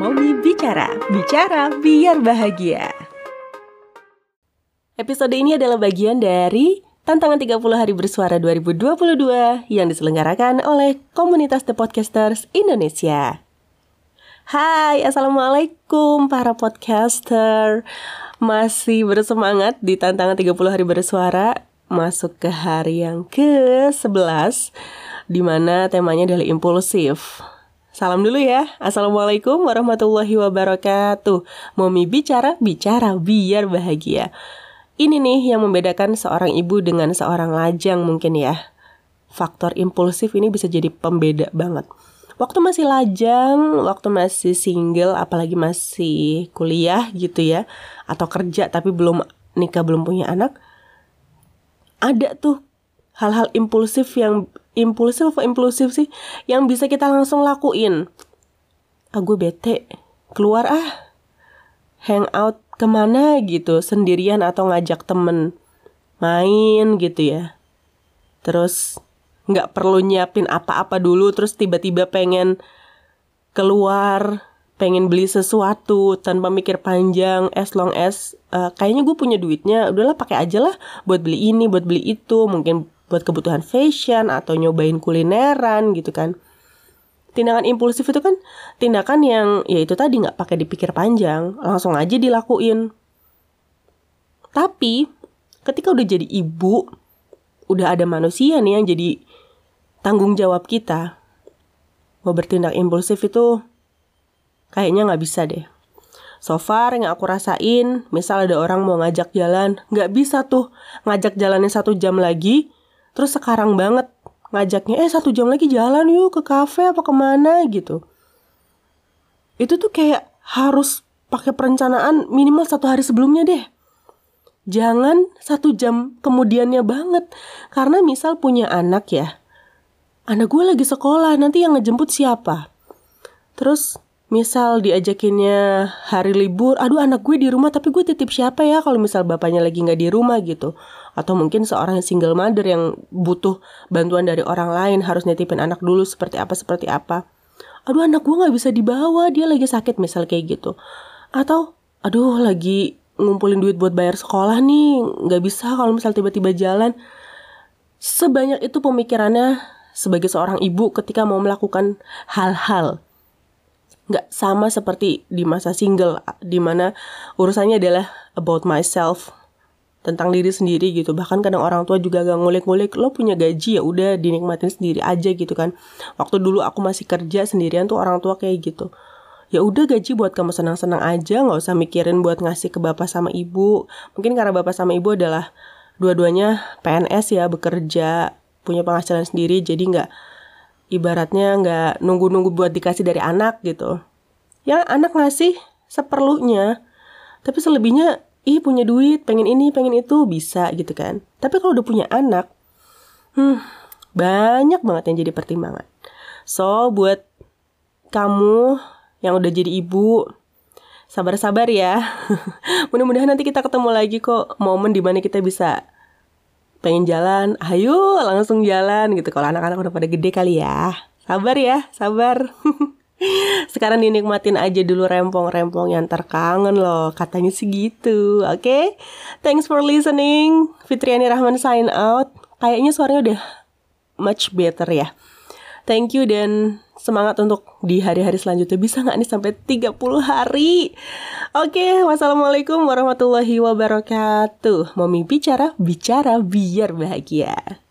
Momi Bicara, bicara biar bahagia. Episode ini adalah bagian dari Tantangan 30 Hari Bersuara 2022 yang diselenggarakan oleh komunitas The Podcasters Indonesia. Hai, Assalamualaikum para podcaster Masih bersemangat di Tantangan 30 Hari Bersuara Masuk ke hari yang ke-11 Di mana temanya adalah impulsif Salam dulu ya Assalamualaikum warahmatullahi wabarakatuh Momi bicara, bicara biar bahagia ini nih yang membedakan seorang ibu dengan seorang lajang mungkin ya. Faktor impulsif ini bisa jadi pembeda banget. Waktu masih lajang, waktu masih single, apalagi masih kuliah gitu ya, atau kerja tapi belum nikah, belum punya anak, ada tuh hal-hal impulsif yang impulsif apa impulsif sih yang bisa kita langsung lakuin. Ah gue bete, keluar ah, hangout ke mana gitu? Sendirian atau ngajak temen main gitu ya. Terus nggak perlu nyiapin apa-apa dulu terus tiba-tiba pengen keluar pengen beli sesuatu tanpa mikir panjang as long as uh, kayaknya gue punya duitnya udahlah pakai aja lah buat beli ini buat beli itu mungkin buat kebutuhan fashion atau nyobain kulineran gitu kan. Tindakan impulsif itu kan tindakan yang ya itu tadi nggak pakai dipikir panjang langsung aja dilakuin. Tapi ketika udah jadi ibu udah ada manusia nih yang jadi tanggung jawab kita mau bertindak impulsif itu kayaknya nggak bisa deh. So far yang aku rasain, misal ada orang mau ngajak jalan, nggak bisa tuh ngajak jalannya satu jam lagi, terus sekarang banget ngajaknya eh satu jam lagi jalan yuk ke kafe apa ke mana gitu. Itu tuh kayak harus pakai perencanaan minimal satu hari sebelumnya deh. Jangan satu jam kemudiannya banget. Karena misal punya anak ya anak gue lagi sekolah nanti yang ngejemput siapa? Terus misal diajakinnya hari libur, aduh anak gue di rumah tapi gue titip siapa ya kalau misal bapaknya lagi nggak di rumah gitu. Atau mungkin seorang single mother yang butuh bantuan dari orang lain harus nitipin anak dulu seperti apa seperti apa. Aduh anak gue nggak bisa dibawa dia lagi sakit misal kayak gitu. Atau aduh lagi ngumpulin duit buat bayar sekolah nih nggak bisa kalau misal tiba-tiba jalan. Sebanyak itu pemikirannya sebagai seorang ibu ketika mau melakukan hal-hal nggak sama seperti di masa single di mana urusannya adalah about myself tentang diri sendiri gitu. Bahkan kadang orang tua juga gak ngulik-ngulik lo punya gaji ya udah dinikmatin sendiri aja gitu kan. Waktu dulu aku masih kerja sendirian tuh orang tua kayak gitu. Ya udah gaji buat kamu senang-senang aja nggak usah mikirin buat ngasih ke bapak sama ibu. Mungkin karena bapak sama ibu adalah dua-duanya PNS ya bekerja punya penghasilan sendiri jadi nggak ibaratnya nggak nunggu-nunggu buat dikasih dari anak gitu. Ya anak ngasih seperlunya, tapi selebihnya ih punya duit, pengen ini, pengen itu bisa gitu kan. Tapi kalau udah punya anak, hmm, banyak banget yang jadi pertimbangan. So buat kamu yang udah jadi ibu, sabar-sabar ya. Mudah-mudahan nanti kita ketemu lagi kok momen di mana kita bisa pengen jalan, ayo langsung jalan gitu. Kalau anak-anak udah pada gede kali ya. Sabar ya, sabar. Sekarang dinikmatin aja dulu rempong-rempong yang terkangen loh. Katanya segitu, oke? Okay? Thanks for listening. Fitriani Rahman sign out. Kayaknya suaranya udah much better ya. Thank you dan semangat untuk di hari-hari selanjutnya. Bisa nggak nih sampai 30 hari? Oke wassalamualaikum warahmatullahi wabarakatuh. Mami bicara bicara biar bahagia